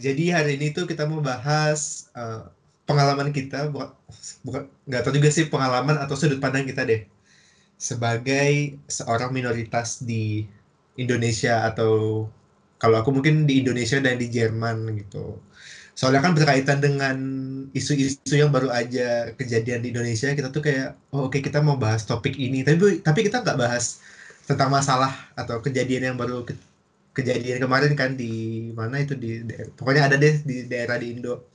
Jadi hari ini tuh kita mau bahas uh, pengalaman kita, bukan bukan nggak tahu juga sih pengalaman atau sudut pandang kita deh sebagai seorang minoritas di Indonesia atau kalau aku mungkin di Indonesia dan di Jerman gitu. Soalnya kan berkaitan dengan isu-isu yang baru aja kejadian di Indonesia, kita tuh kayak, oh oke okay, kita mau bahas topik ini, tapi tapi kita nggak bahas tentang masalah atau kejadian yang baru kejadian kemarin kan di mana itu di pokoknya ada deh di daerah di Indo.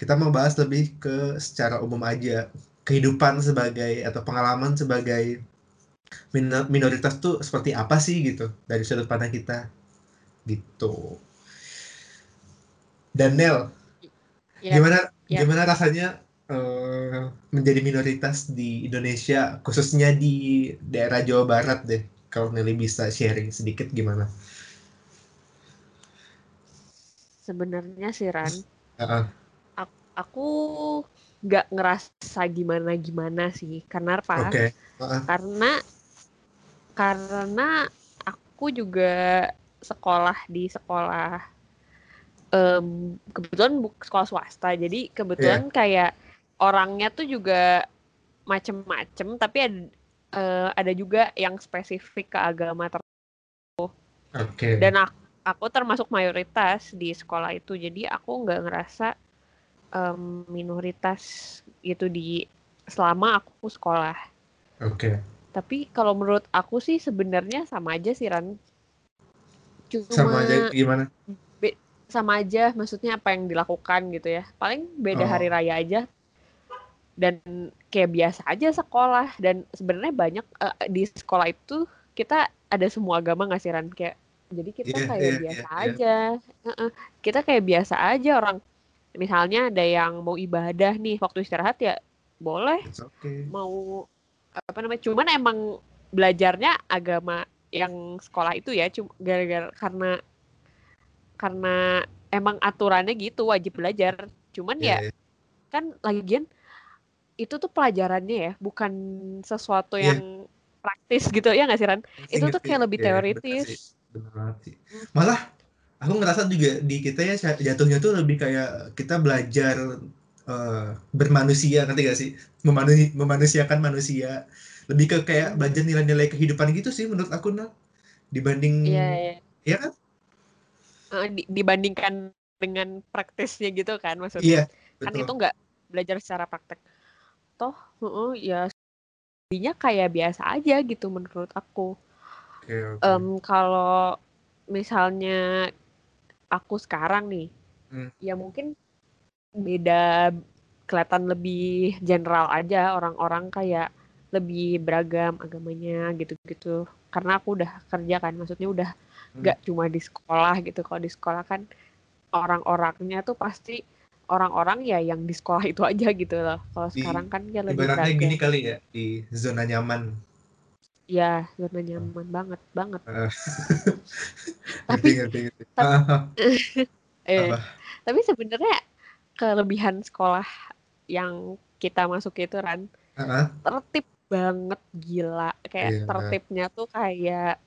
Kita mau bahas lebih ke secara umum aja kehidupan sebagai atau pengalaman sebagai minoritas tuh seperti apa sih gitu dari sudut pandang kita gitu. Dan Nel, ya, gimana ya. gimana rasanya uh, menjadi minoritas di Indonesia khususnya di daerah Jawa Barat deh? Kalau Nelly bisa sharing sedikit gimana? Sebenarnya sih Ran uh-uh. aku nggak ngerasa gimana gimana sih karena apa okay. uh-uh. karena karena aku juga sekolah di sekolah um, kebetulan sekolah swasta jadi kebetulan yeah. kayak orangnya tuh juga macem-macem tapi ada uh, ada juga yang spesifik ke agama tertentu okay. dan aku aku termasuk mayoritas di sekolah itu jadi aku nggak ngerasa um, minoritas itu di selama aku sekolah. Oke. Okay. Tapi kalau menurut aku sih sebenarnya sama aja sih Ran. Cuma sama aja gimana? Be, sama aja maksudnya apa yang dilakukan gitu ya. Paling beda oh. hari raya aja. Dan kayak biasa aja sekolah dan sebenarnya banyak uh, di sekolah itu kita ada semua agama nggak sih Ran? Kayak jadi kita yeah, kayak yeah, biasa yeah, aja yeah. Uh -uh. kita kayak biasa aja orang misalnya ada yang mau ibadah nih waktu istirahat ya boleh okay. mau apa namanya cuman emang belajarnya agama yang sekolah itu ya cuma gara-gara karena karena emang aturannya gitu wajib belajar cuman yeah, ya yeah. kan lagian itu tuh pelajarannya ya bukan sesuatu yeah. yang praktis gitu ya nggak sih Ran? Itu tuh kayak lebih yeah, teoritis bener banget sih. Malah aku ngerasa juga di kita ya jatuhnya tuh lebih kayak kita belajar uh, bermanusia nanti gak sih? Memanu memanusiakan manusia. Lebih ke kayak belajar nilai-nilai kehidupan gitu sih menurut aku nah dibanding iya, iya. ya kan? Uh, di, dibandingkan dengan praktisnya gitu kan maksudnya. Iya, kan itu nggak belajar secara praktek. Toh uh, ya jadinya kayak biasa aja gitu menurut aku okay, okay. Um, kalau misalnya aku sekarang nih, hmm. ya mungkin beda kelihatan lebih general aja orang-orang kayak lebih beragam agamanya gitu-gitu karena aku udah kerja kan maksudnya udah hmm. nggak hmm. cuma di sekolah gitu kalau di sekolah kan orang-orangnya tuh pasti orang-orang ya yang di sekolah itu aja gitu loh kalau sekarang kan ya lebih ibaratnya beragam. gini kali ya di zona nyaman Iya, zona nyaman banget, banget. Uh, tapi, ngerti, ngerti, Tapi, eh, tapi sebenarnya kelebihan sekolah yang kita masuk itu Ran, uh -huh. tertib banget gila, kayak yeah. tertibnya tuh kayak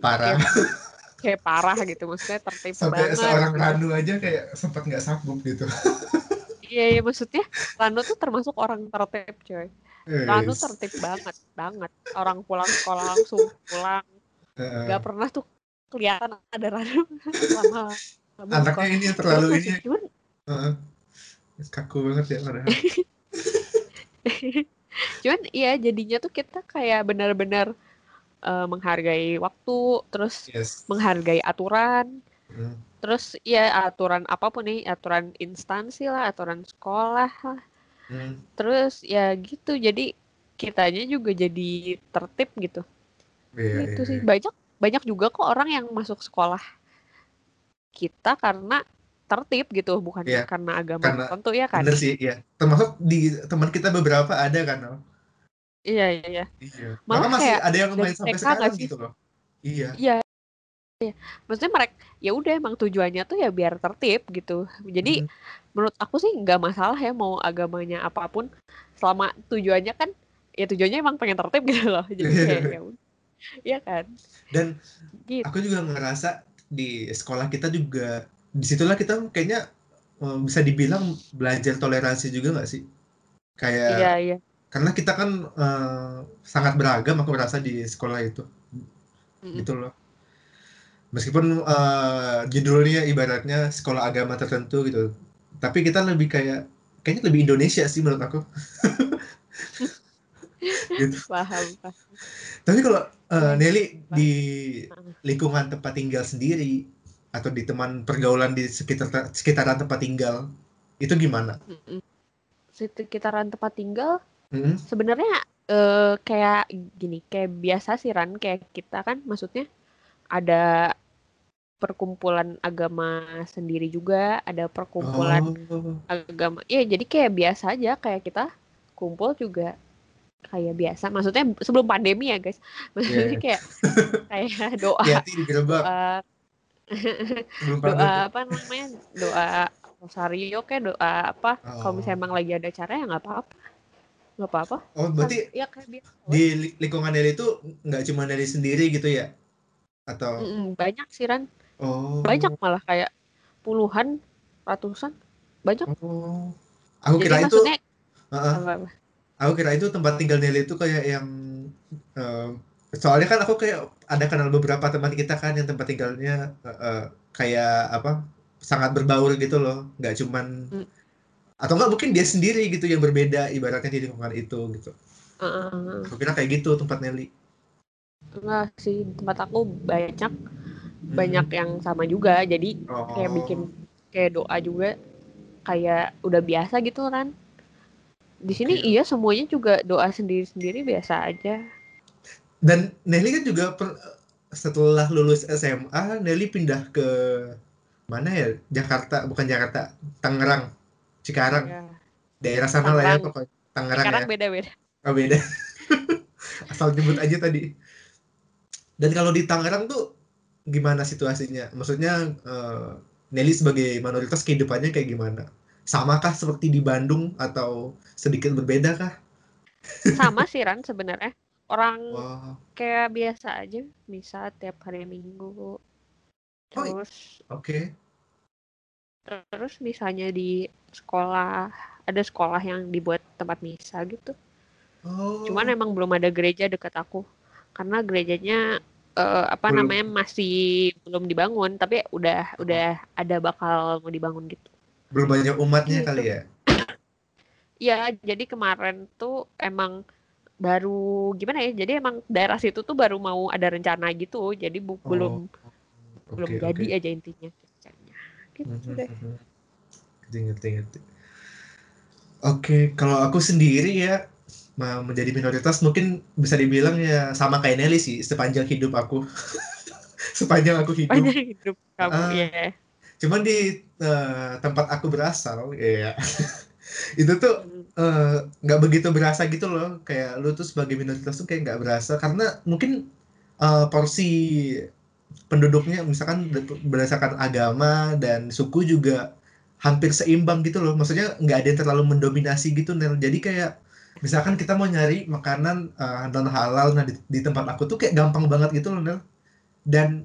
parah. Kayak, kayak parah gitu, maksudnya tertib Sampai banget. Seorang Ranu aja kayak sempat nggak sanggup gitu. Iya, iya maksudnya Ranu tuh termasuk orang tertib, coy. Ranu tertib banget, banget. Orang pulang sekolah langsung pulang. Gak pernah tuh kelihatan ada Ranu sama Anaknya ini terlalu ini. Cuman, uh, kaku banget ya padahal. Cuman iya jadinya tuh kita kayak benar-benar uh, menghargai waktu, terus yes. menghargai aturan. Hmm. Terus ya aturan apa pun nih, aturan instansi lah, aturan sekolah lah Hmm. Terus ya gitu, jadi kitanya juga jadi tertib gitu. Iya, itu iya, sih iya. banyak banyak juga kok orang yang masuk sekolah kita karena tertib gitu, bukan iya, karena agama karena, tertentu ya kan? Bener sih, iya. Termasuk di teman kita beberapa ada kan? Iya, iya, iya. iya. Malah masih ada yang main sampai sekarang gitu loh. Iya. Iya. Iya. Maksudnya mereka ya udah emang tujuannya tuh ya biar tertib gitu. Jadi hmm. menurut aku sih nggak masalah ya mau agamanya apa pun selama tujuannya kan ya tujuannya emang pengen tertib gitu loh. Jadi kayak ya Iya kan? Dan gitu. aku juga ngerasa di sekolah kita juga di situlah kita kayaknya eh, bisa dibilang belajar toleransi juga nggak sih? Kayak Iya, iya. karena kita kan eh, sangat beragam aku merasa di sekolah itu gitu loh. Meskipun eh, judulnya ibaratnya sekolah agama tertentu gitu, tapi kita lebih kayak kayaknya lebih Indonesia sih menurut aku. gitu. Paham, paham. Tapi kalau Iya. Nelly di Heeh. lingkungan tempat tinggal sendiri atau di teman pergaulan di sekitar sekitaran tempat tinggal itu gimana? Sekitaran tempat tinggal Mm-mm. sebenarnya eh, kayak gini, kayak biasa sih Ran, kayak kita kan maksudnya ada perkumpulan agama sendiri juga, ada perkumpulan Oh, agama. Iya, jadi kayak biasa aja kayak kita kumpul juga kayak biasa. Maksudnya sebelum pandemi ya, guys. Maksudnya Iya. kayak kayak doa doa doa apa namanya? Doa rosario kayak doa apa? Kalau Oh. misalnya emang lagi ada acara ya nggak apa-apa. Nggak apa-apa. Oh, Kan berarti ya kayak biasa. di li- lingkungan Nelly itu nggak cuma Nelly sendiri gitu ya? Atau banyak sih Ran. oh Banyak malah kayak puluhan, ratusan. Banyak. oh aku Jadi kira itu maksudnya Heeh. apa-apa. aku kira itu tempat tinggal Nelly itu kayak yang eh, soalnya kan aku kayak ada kenal beberapa teman kita kan yang tempat tinggalnya eh, eh, kayak apa sangat berbaur gitu loh nggak cuman Mm. atau enggak mungkin dia sendiri gitu yang berbeda ibaratnya di lingkungan itu gitu Heeh. aku kira kayak gitu tempat Nelly Enggak sih, tempat aku banyak Hmm. banyak yang sama juga. Jadi oh. kayak bikin kayak doa juga kayak udah biasa gitu kan. Di sini Oke. iya semuanya juga doa sendiri-sendiri biasa aja. dan Nelly kan juga per- setelah lulus SMA Nelly pindah ke mana ya Jakarta bukan Jakarta Tangerang Cikarang Ya. daerah sana lah ya Tangerang. pokoknya Tangerang Sekarang ya beda-beda. Oh beda. Asal nyebut aja tadi. Dan kalau di Tangerang tuh gimana situasinya? Maksudnya eh, Nelly sebagai minoritas kehidupannya kayak gimana? Samakah seperti di Bandung atau sedikit berbeda kah? Sama sih Ran sebenarnya. Orang Wah, kayak biasa aja, bisa tiap hari Minggu. Oh, Terus oke. terus misalnya di sekolah ada sekolah yang dibuat tempat misa gitu. Oh, Cuman emang belum ada gereja dekat aku. Karena gerejanya eh, apa Belum. namanya masih belum dibangun, tapi udah udah ada bakal mau dibangun gitu. belum banyak umatnya Gitu. kali ya? Iya, jadi kemarin tuh emang baru gimana ya? Jadi emang daerah situ tuh baru mau ada rencana gitu. Jadi bu- Oh, belum oke, belum oke. jadi aja intinya kerjanya. Gitu Mhm, deh. mhm. Ngerti, ngerti, ngerti. Oke, kalau aku sendiri ya menjadi minoritas mungkin bisa dibilang ya sama kayak Nelly sih sepanjang hidup aku. sepanjang aku hidup. Banyak hidup kamu Ah. ya. Cuman di eh, tempat aku berasal, ya itu tuh eh, nggak begitu berasa gitu loh. Kayak lu tuh sebagai minoritas tuh kayak nggak berasa karena mungkin eh, porsi penduduknya misalkan berdasarkan agama dan suku juga hampir seimbang gitu loh. Maksudnya nggak ada yang terlalu mendominasi gitu, Nel. Jadi kayak misalkan kita mau nyari makanan eh, non halal, nah di, di tempat aku tuh kayak gampang banget gitu loh, Nel. Dan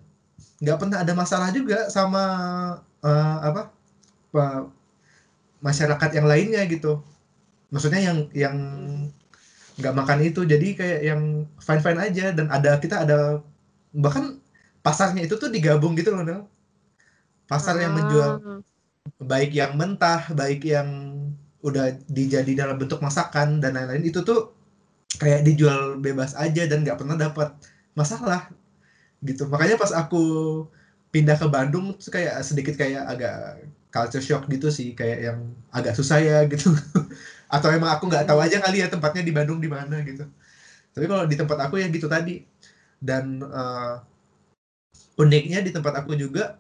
nggak pernah ada masalah juga sama eh, apa pa- masyarakat yang lainnya gitu. Maksudnya yang yang nggak makan itu, jadi kayak yang fine fine aja dan ada kita ada bahkan pasarnya itu tuh digabung gitu loh, Nel. Pasar yang menjual Ah. baik yang mentah, baik yang udah dijadi dalam bentuk masakan dan lain-lain itu tuh kayak dijual bebas aja dan nggak pernah dapat masalah gitu. Makanya pas aku pindah ke Bandung tuh kayak sedikit kayak agak culture shock gitu sih, kayak yang agak susah ya gitu. Atau emang aku nggak tahu aja kali ya tempatnya di Bandung di mana gitu. Tapi kalau di tempat aku ya gitu tadi. Dan eh, uniknya di tempat aku juga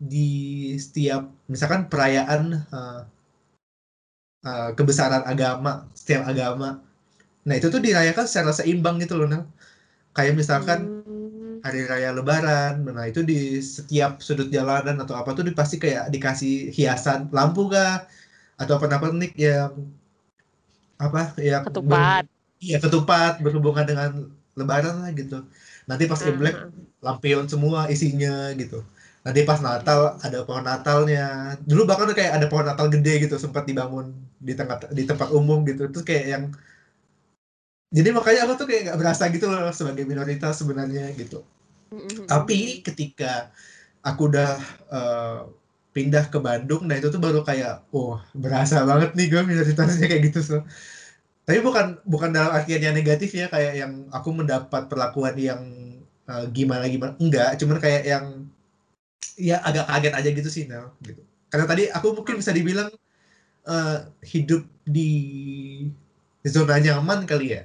di setiap misalkan perayaan eh, eh, kebesaran agama setiap agama. Nah itu tuh dirayakan secara seimbang gitu loh Nel. Kayak misalkan Hmm. hari raya lebaran nah itu di setiap sudut jalanan atau apa tuh pasti kayak dikasih hiasan lampu kah? Atau pernak-pernik yang apa yang ber- ketupat. iya ketupat berhubungan dengan lebaran lah gitu. Nanti pas Imlek Ah, lampion semua isinya gitu nanti pas Natal ada pohon Natalnya. Dulu bahkan kayak ada pohon Natal gede gitu sempat dibangun di tengah di tempat umum gitu. Terus kayak yang jadi makanya aku tuh kayak nggak berasa gitu loh sebagai minoritas sebenarnya gitu. Tapi ketika aku udah uh, pindah ke Bandung nah itu tuh baru kayak oh berasa banget nih gue minoritasnya kayak gitu so tapi bukan bukan dalam artian yang negatif ya kayak yang aku mendapat perlakuan yang uh, gimana gimana. Enggak cuman kayak yang ya agak kaget aja gitu sih Nel gitu. Karena tadi aku mungkin bisa dibilang uh, hidup di zona nyaman kali ya.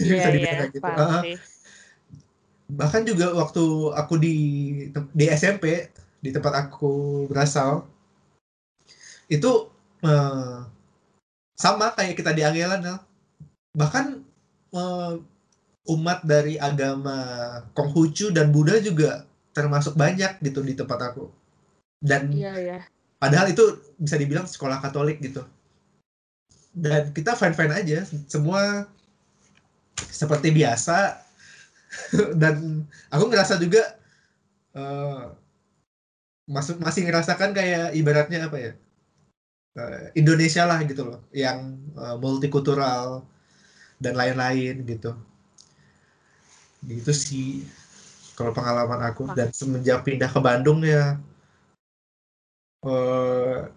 Yeah, bisa dibilang yeah, gitu. uh, bahkan juga waktu aku di di SMP di tempat aku berasal itu uh, sama kayak kita di Angela bahkan uh, umat dari agama Konghucu dan Buddha juga termasuk banyak gitu di tempat aku. Dan iya, iya. padahal itu bisa dibilang sekolah Katolik gitu. Dan kita fine fine aja semua seperti biasa. Dan aku ngerasa juga uh, masuk masih ngerasakan kayak ibaratnya apa ya uh, Indonesia lah gitu loh yang uh, multikultural dan lain-lain gitu. Gitu sih kalau pengalaman aku dan semenjak pindah ke Bandung ya uh,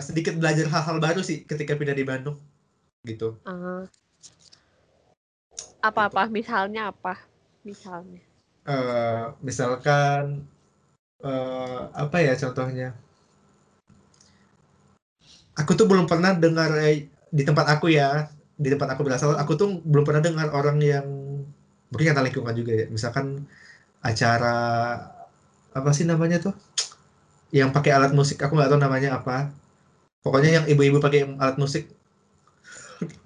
sedikit belajar hal-hal baru sih ketika pindah di Bandung gitu. Uh, apa-apa misalnya apa? Misalnya. Uh, misalkan uh, apa ya contohnya? Aku tuh belum pernah dengar eh, di tempat aku ya di tempat aku berasal aku tuh belum pernah dengar orang yang mungkin kata lingkungan juga ya. Misalkan acara apa sih namanya tuh? Yang pakai alat musik aku nggak tahu namanya apa. Pokoknya yang ibu-ibu pakai alat musik.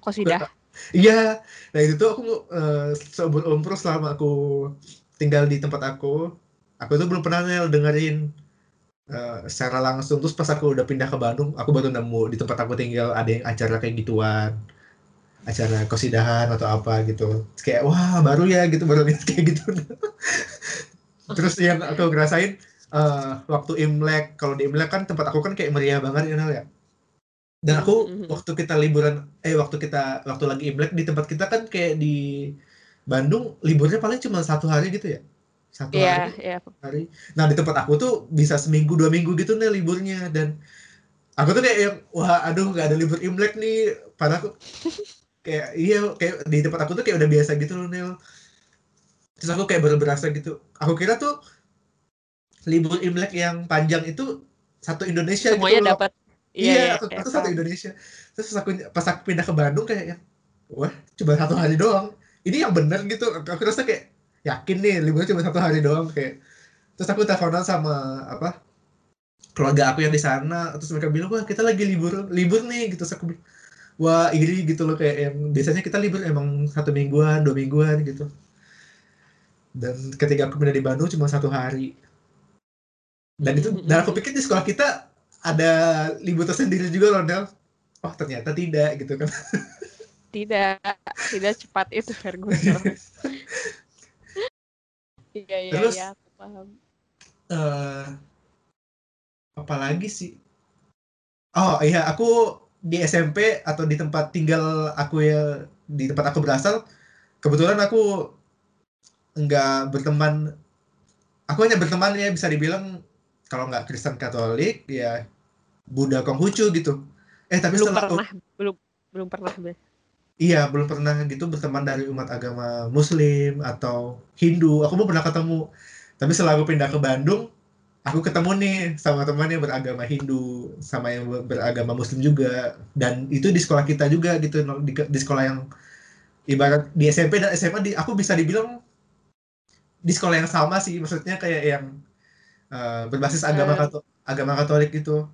Kosidah. Iya. Nah itu tuh aku uh, seumur umur selama aku tinggal di tempat aku. Aku tuh belum pernah Nel dengerin uh, secara langsung. Terus pas aku udah pindah ke Bandung aku baru nemu di tempat aku tinggal ada yang acara kayak gituan acara kosidahan atau apa gitu kayak wah baru ya gitu baru lihat kayak gitu terus yang aku ngerasain uh, waktu Imlek kalau di Imlek kan tempat aku kan kayak meriah banget ya Nel ya dan aku mm-hmm. waktu kita liburan eh waktu kita waktu lagi Imlek di tempat kita kan kayak di Bandung liburnya paling cuma satu hari gitu ya satu yeah, hari, yeah. hari. Nah di tempat aku tuh bisa seminggu dua minggu gitu nih liburnya dan aku tuh kayak yang wah aduh nggak ada libur imlek nih. Padahal aku kayak iya kayak di tempat aku tuh kayak udah biasa gitu loh Nel. Terus aku kayak baru berasa gitu. Aku kira tuh libur imlek yang panjang itu satu Indonesia gitu Semuanya gitu dapat. Iya, iya, aku, aku satu Indonesia. Terus aku pas aku pindah ke Bandung kayak wah coba satu hari doang. Ini yang bener gitu. Aku rasa kayak yakin nih liburnya cuma satu hari doang kayak terus aku teleponan sama apa keluarga aku yang di sana terus mereka bilang wah kita lagi libur libur nih gitu terus aku bilang wah iri gitu loh kayak yang biasanya kita libur emang satu mingguan dua mingguan gitu. Dan ketika aku pindah di Bandung cuma satu hari. Dan itu dan aku pikir di sekolah kita ada libur tersendiri juga loh Del oh ternyata tidak gitu kan. Tidak tidak cepat itu Ferguson. Iya iya Terus, iya, aku paham. Uh, apalagi sih? Oh iya, aku di SMP atau di tempat tinggal aku ya di tempat aku berasal, kebetulan aku nggak berteman. Aku hanya berteman ya bisa dibilang kalau nggak Kristen Katolik ya Buddha Konghucu gitu. Eh tapi belum pernah, aku, belum belum pernah Iya, belum pernah gitu berteman dari umat agama Muslim atau Hindu. Aku belum pernah ketemu. Tapi setelah aku pindah ke Bandung, aku ketemu nih sama teman yang beragama Hindu, sama yang beragama Muslim juga. Dan itu di sekolah kita juga gitu, di, di sekolah yang ibarat di SMP dan SMA, di, aku bisa dibilang di sekolah yang sama sih. Maksudnya kayak yang uh, berbasis agama uh. agama Katolik gitu.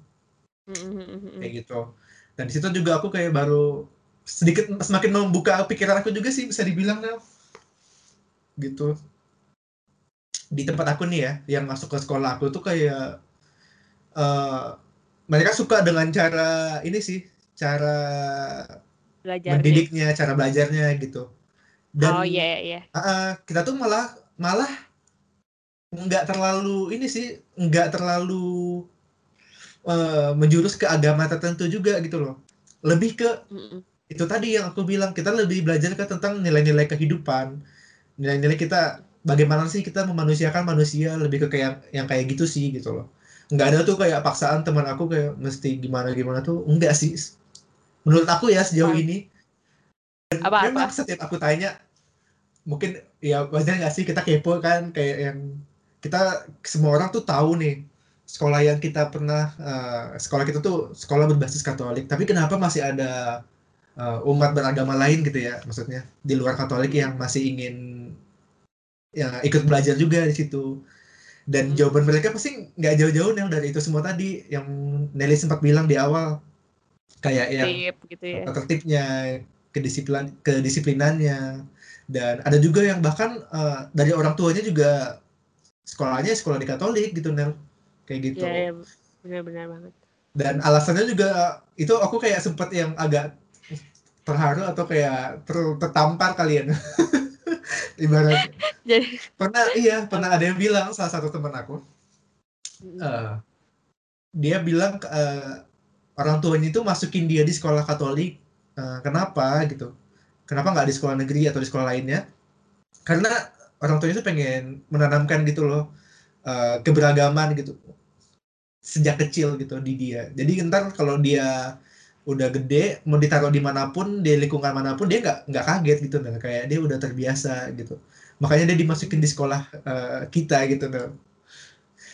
Kayak gitu. Dan di situ juga aku kayak baru sedikit semakin membuka pikiran aku juga sih bisa dibilang gitu di tempat aku nih ya yang masuk ke sekolah aku tuh kayak uh, mereka suka dengan cara ini sih cara belajarnya. mendidiknya cara belajarnya gitu dan oh yeah, yeah. uh, kita tuh malah malah nggak terlalu ini sih nggak terlalu uh, menjurus ke agama tertentu juga gitu loh lebih ke mm -mm. itu tadi yang aku bilang kita lebih belajar ke tentang nilai-nilai kehidupan nilai-nilai kita bagaimana sih kita memanusiakan manusia lebih ke kayak yang kayak gitu sih gitu loh. Nggak ada tuh kayak paksaan teman aku kayak mesti gimana gimana tuh enggak sih. Menurut aku ya sejauh ini. Apa, memang apa? setiap aku tanya mungkin ya wajar nggak sih kita kepo kan kayak yang kita semua orang tuh tahu nih sekolah yang kita pernah uh, sekolah kita tuh sekolah berbasis Katolik tapi kenapa masih ada uh, umat beragama lain gitu ya maksudnya di luar Katolik yang masih ingin ya ikut belajar juga di situ. Dan hmm. jawaban mereka pasti nggak jauh-jauh yang dari itu semua tadi yang Nelly sempat bilang di awal. Kayak yang Tip, gitu ya. tertibnya kedisiplin kedisiplinannya. Dan ada juga yang bahkan uh, dari orang tuanya juga sekolahnya sekolah di Katolik gitu Nel. Kayak gitu. Ya, ya benar-benar banget. Dan alasannya juga itu aku kayak sempat yang agak terharu atau kayak ter tertampar kalian ibarat jadi pernah iya pernah ada yang bilang salah satu teman aku uh, dia bilang uh, orang tuanya itu masukin dia di sekolah Katolik uh, kenapa gitu? Kenapa nggak di sekolah negeri atau di sekolah lainnya? Karena orang tuanya itu pengen menanamkan gitu loh uh, keberagaman gitu sejak kecil gitu di dia. Jadi ntar kalau dia udah gede mau ditaruh di mana pun di lingkungan mana pun dia nggak nggak kaget gitu nah kayak dia udah terbiasa gitu. Makanya dia dimasukin di sekolah uh, kita gitu nah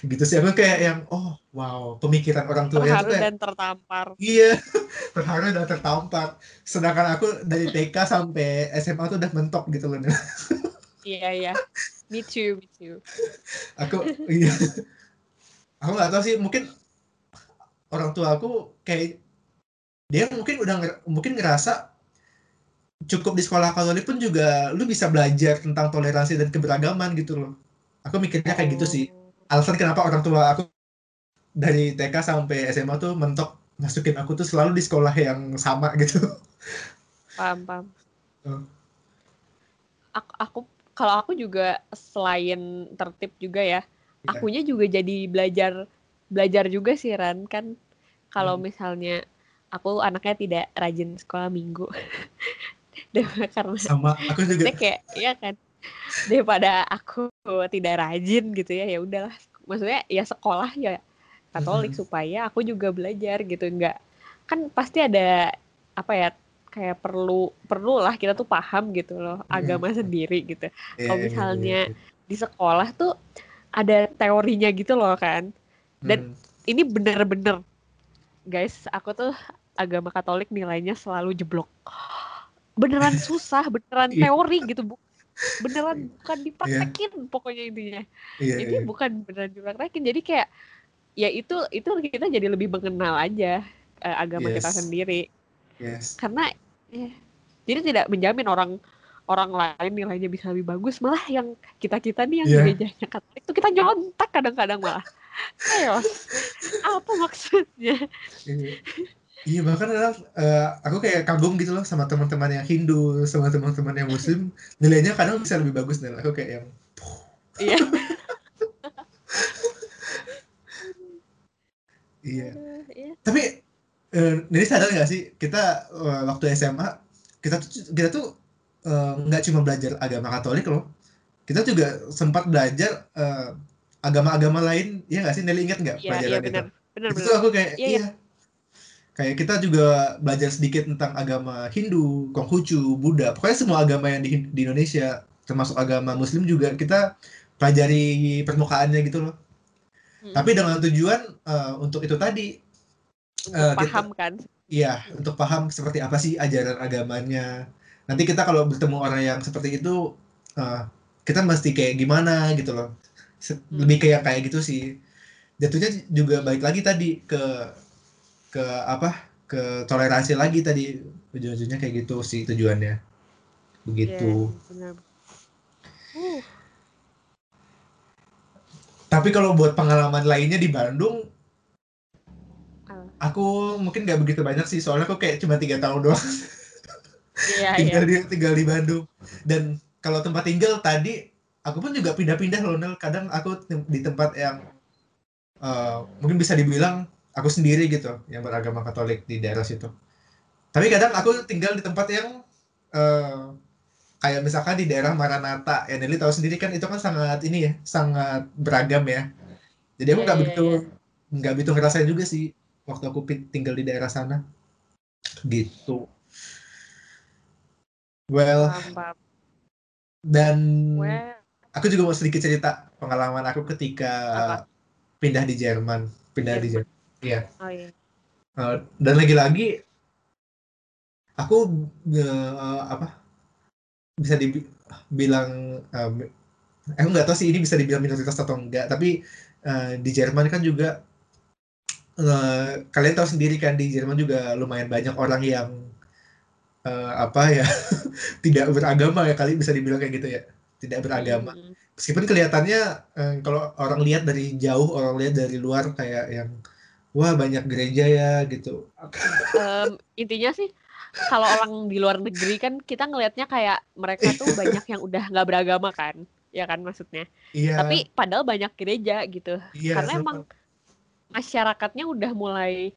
gitu sih. Aku kayak yang oh wow pemikiran orang tua terharu kayak, dan tertampar. Iya terharu dan tertampar. Sedangkan aku dari TK sampai SMA tuh udah mentok gitu loh iya iya. Me too me too. Aku iya. Aku nggak tahu sih mungkin orang tua aku kayak dia mungkin udah mungkin ngerasa cukup di sekolah Katolik pun juga lu bisa belajar tentang toleransi dan keberagaman gitu loh. Aku mikirnya kayak gitu sih. Alasan kenapa orang tua aku dari TK sampai SMA tuh mentok masukin aku tuh selalu di sekolah yang sama gitu. Paham, paham. Oh. Aku, aku kalau aku juga selain tertib juga ya, yeah. akunya juga jadi belajar belajar juga sih Ran kan kalau hmm. misalnya aku anaknya tidak rajin sekolah minggu karena sama aku juga kayak ya kan daripada aku tidak rajin gitu ya ya udahlah maksudnya ya sekolah ya Katolik hmm. supaya aku juga belajar gitu enggak kan pasti ada apa ya kayak perlu perlu lah kita tuh paham gitu loh hmm. agama sendiri gitu yeah, kalau iya, misalnya yeah, yeah. di sekolah tuh ada teorinya gitu loh kan dan hmm. ini bener-bener guys aku tuh agama Katolik nilainya selalu jeblok beneran susah beneran iya. teori gitu bu beneran bukan dipraktekin yeah. pokoknya intinya yeah, ini yeah. bukan beneran dipraktekin jadi kayak ya itu itu kita jadi lebih mengenal aja uh, agama yes. kita sendiri yes. karena ya, jadi tidak menjamin orang orang lain nilainya bisa lebih bagus malah yang kita kita nih yang yeah. gerejanya Katolik itu kita nyontak kadang-kadang malah ayo. Apa maksudnya? Iya, iya bahkan adalah uh, aku kayak kagum gitu loh sama teman-teman yang Hindu sama teman-teman yang Muslim. Nilainya kadang bisa lebih bagus nih aku kayak yang iya. Iya. iya. Tapi uh, ini sadar gak sih kita uh, waktu SMA kita tuh kita tuh nggak uh, cuma belajar agama Katolik loh. Kita juga sempat belajar uh, agama-agama lain ya nggak sih? Nelly ingat nggak ya, pelajaran ya, bener, itu bener, itu aku kayak ya, iya. ya. kayak kita juga belajar sedikit tentang agama Hindu Konghucu Buddha. Pokoknya semua agama yang di, di Indonesia termasuk agama Muslim juga kita pelajari permukaannya gitu loh. Hmm. tapi dengan tujuan uh, untuk itu tadi untuk uh, paham kita, kan? Iya untuk paham seperti apa sih ajaran agamanya. Nanti kita kalau bertemu orang yang seperti itu uh, kita mesti kayak gimana gitu loh Hmm. lebih kayak kayak gitu sih. Jatuhnya juga baik lagi tadi ke ke apa? Ke toleransi lagi tadi. Ujung-ujungnya kayak gitu sih tujuannya. Begitu. Yeah, uh. tapi kalau buat pengalaman lainnya di Bandung aku mungkin nggak begitu banyak sih. Soalnya aku kayak cuma tiga tahun doang. Yeah, tinggal yeah. di tinggal di Bandung. Dan kalau tempat tinggal tadi aku pun juga pindah-pindah loh Nel. Kadang aku di tempat yang uh, mungkin bisa dibilang aku sendiri gitu yang beragama Katolik di daerah situ. Tapi kadang aku tinggal di tempat yang uh, kayak misalkan di daerah Maranata ya Nelly tahu sendiri kan itu kan sangat ini ya sangat beragam ya. Jadi aku nggak yeah, begitu yeah, nggak yeah. begitu ngerasain juga sih waktu aku tinggal di daerah sana. Gitu. Well dan well. Aku juga mau sedikit cerita pengalaman aku ketika Apa? pindah di Jerman pindah di Jerman iya oh, iya. Uh, dan lagi-lagi aku uh, apa bisa dibilang um, aku nggak tahu sih ini bisa dibilang minoritas atau enggak tapi uh, di Jerman kan juga uh, kalian tahu sendiri kan di Jerman juga lumayan banyak orang yang uh, apa ya tidak beragama ya kali bisa dibilang kayak gitu ya tidak beragama hmm. meskipun kelihatannya uh, kalau orang lihat dari jauh orang lihat dari luar kayak yang wah banyak gereja ya gitu um, intinya sih kalau orang di luar negeri kan kita ngelihatnya kayak mereka tuh banyak yang udah nggak beragama kan ya kan maksudnya iya. tapi padahal banyak gereja gitu iya, karena emang masyarakatnya udah mulai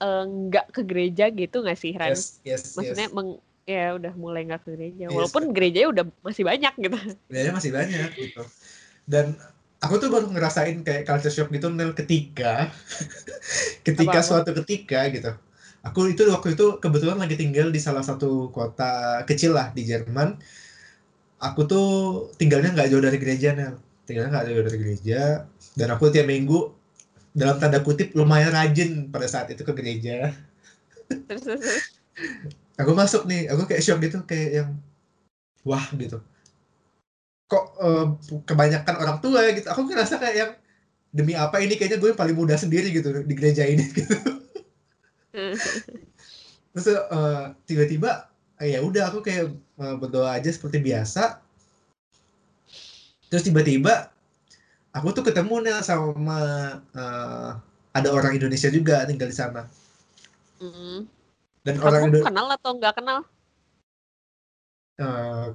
eh, nggak uh, ke gereja gitu nggak sih Ran? Yes, yes, maksudnya yes. Meng, ya udah mulai nggak ke gereja. Yes. walaupun gereja udah masih banyak gitu. Gereja masih banyak gitu. Dan aku tuh baru ngerasain kayak culture shock gitu Nel ketika ketika Apa-apa? suatu ketika gitu. Aku itu waktu itu kebetulan lagi tinggal di salah satu kota kecil lah di Jerman. Aku tuh tinggalnya nggak jauh dari gereja nih tinggalnya nggak jauh dari gereja. Dan aku tiap minggu dalam tanda kutip lumayan rajin pada saat itu ke gereja aku masuk nih aku kayak shock gitu kayak yang wah gitu. Kok uh, kebanyakan orang tua gitu. Aku ngerasa kayak yang demi apa ini kayaknya gue yang paling muda sendiri gitu di gereja ini gitu. Terus uh, tiba-tiba uh, ya udah aku kayak uh, berdoa aja seperti biasa. Terus tiba-tiba aku tuh ketemu nih sama uh, ada orang Indonesia juga tinggal di sana. Mm. Dan Kamu orang Indonesia kenal atau nggak kenal? Uh,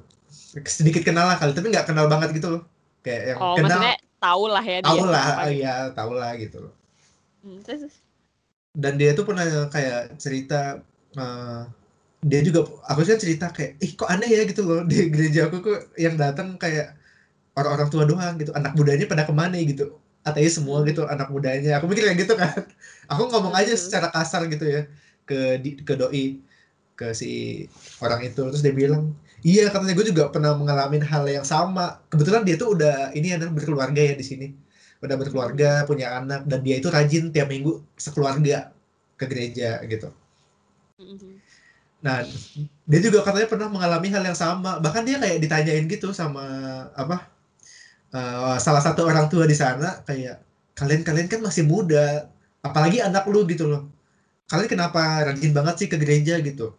sedikit kenal lah kali tapi nggak kenal banget gitu loh. Kayak yang oh, kenal tahu lah ya tahu lah iya tahu lah gitu loh. Hmm, terus dan dia tuh pernah kayak cerita uh, dia juga aku sih cerita kayak ih kok aneh ya gitu loh. Di gereja aku kok yang datang kayak orang-orang tua doang gitu. Anak mudanya pada ke mana gitu. Ateis semua hmm. gitu anak mudanya. Aku mikir kayak gitu kan. Aku ngomong aja hmm. secara kasar gitu ya ke ke doi ke si orang itu. Terus dia bilang iya katanya gue juga pernah mengalami hal yang sama. Kebetulan dia tuh udah ini ada berkeluarga ya di sini. Udah berkeluarga punya anak dan dia itu rajin tiap minggu sekeluarga ke gereja gitu. Nah dia juga katanya pernah mengalami hal yang sama. Bahkan dia kayak ditanyain gitu sama apa uh, salah satu orang tua di sana kayak kalian kalian kan masih muda apalagi anak lu gitu loh kalian kenapa rajin banget sih ke gereja gitu?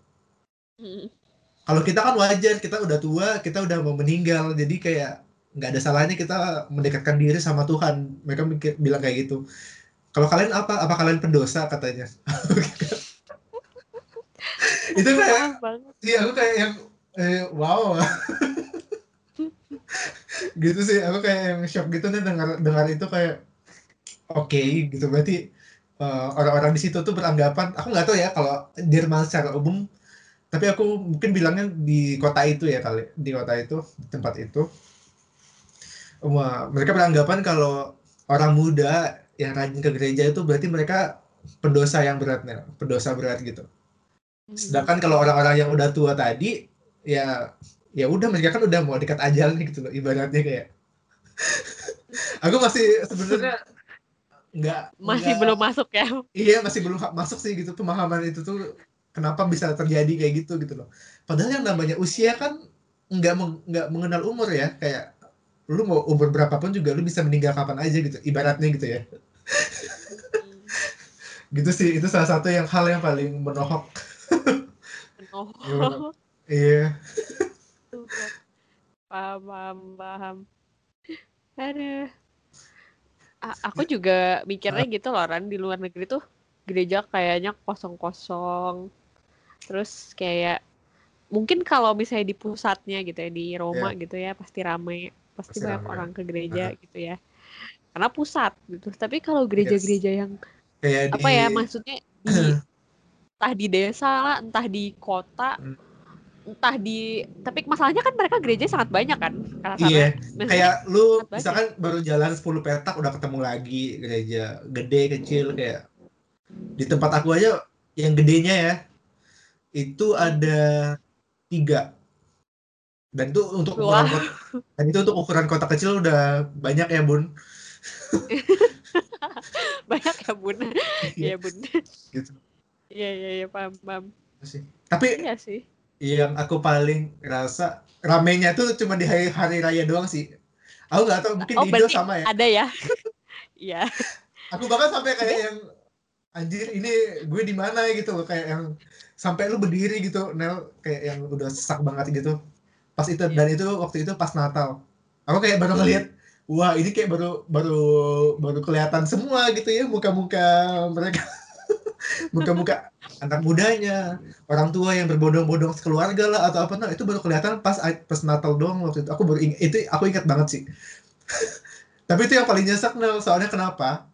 Mm-hmm. kalau kita kan wajar kita udah tua kita udah mau meninggal. Jadi kayak nggak ada salahnya kita mendekatkan diri sama Tuhan. Mereka mikir bilang kayak gitu. Kalau kalian apa? Apa kalian pendosa katanya? Itu kayak iya aku kayak yang eh, wow. Gitu sih aku kayak yang shock gitu nih dengar dengar itu kayak oke okay, gitu. Berarti uh, orang-orang di situ tuh beranggapan aku nggak tahu ya kalau Jerman secara umum tapi aku mungkin bilangnya di kota itu ya kali di kota itu di tempat itu Wah, mereka beranggapan kalau orang muda yang rajin ke gereja itu berarti mereka pendosa yang berat nih, pendosa berat gitu. Hmm. Sedangkan kalau orang-orang yang udah tua tadi ya ya udah mereka kan udah mau dekat ajal nih gitu loh ibaratnya kayak aku masih sebenarnya nggak masih enggak, belum masuk ya? Iya masih belum masuk sih gitu. Pemahaman itu tuh kenapa bisa terjadi kayak gitu gitu loh. Padahal yang namanya usia kan nggak nggak mengenal umur ya. Kayak lu mau umur berapapun juga lu bisa meninggal kapan aja gitu ibaratnya gitu ya. Gitu sih itu salah satu yang hal yang paling menohok. Menohok. Iya paham paham paham. Ada aku juga mikirnya gitu loh Ran di luar negeri tuh gereja kayaknya kosong-kosong terus kayak mungkin kalau misalnya di pusatnya gitu ya di Roma yeah. gitu ya pasti ramai pasti, Pasti banyak rame. orang ke gereja Heeh. gitu ya karena pusat gitu tapi kalau gereja-gereja yang Kayak apa di ya maksudnya di entah di desa lah entah di kota Hmm. Entah di tapi masalahnya kan mereka gereja sangat banyak kan karena Iya, kayak lu sangat banyak. misalkan baru jalan 10 petak udah ketemu lagi gereja gede kecil kayak di tempat aku aja yang gedenya ya itu ada tiga. Dan itu untuk ukuran kota, dan itu untuk ukuran kota kecil udah banyak ya bun. Banyak ya bun. Iya. Bun. Gitu. Iya iya iya paham paham. Sih. Tapi iya sih yang aku paling rasa ramenya tuh cuma di hari, hari raya doang sih. Aku nggak tahu mungkin oh di Indo sama ya. ada ya? Iya. Aku bahkan sampai kayak yang anjir ini gue di mana gitu loh. Kayak yang sampai lu berdiri gitu Nel. Kayak yang udah sesak banget gitu. Pas itu dan itu waktu itu pas Natal. Aku kayak baru ngeliat wah ini kayak baru baru baru kelihatan semua gitu ya muka-muka mereka. Muka-muka anak mudanya orang tua yang berbondong-bondong sekeluarga lah atau apa. Nah itu baru kelihatan pas pas Natal doang waktu itu. Aku baru ing- itu aku ingat banget sih. Tapi itu yang paling nyesek Nel. Soalnya kenapa?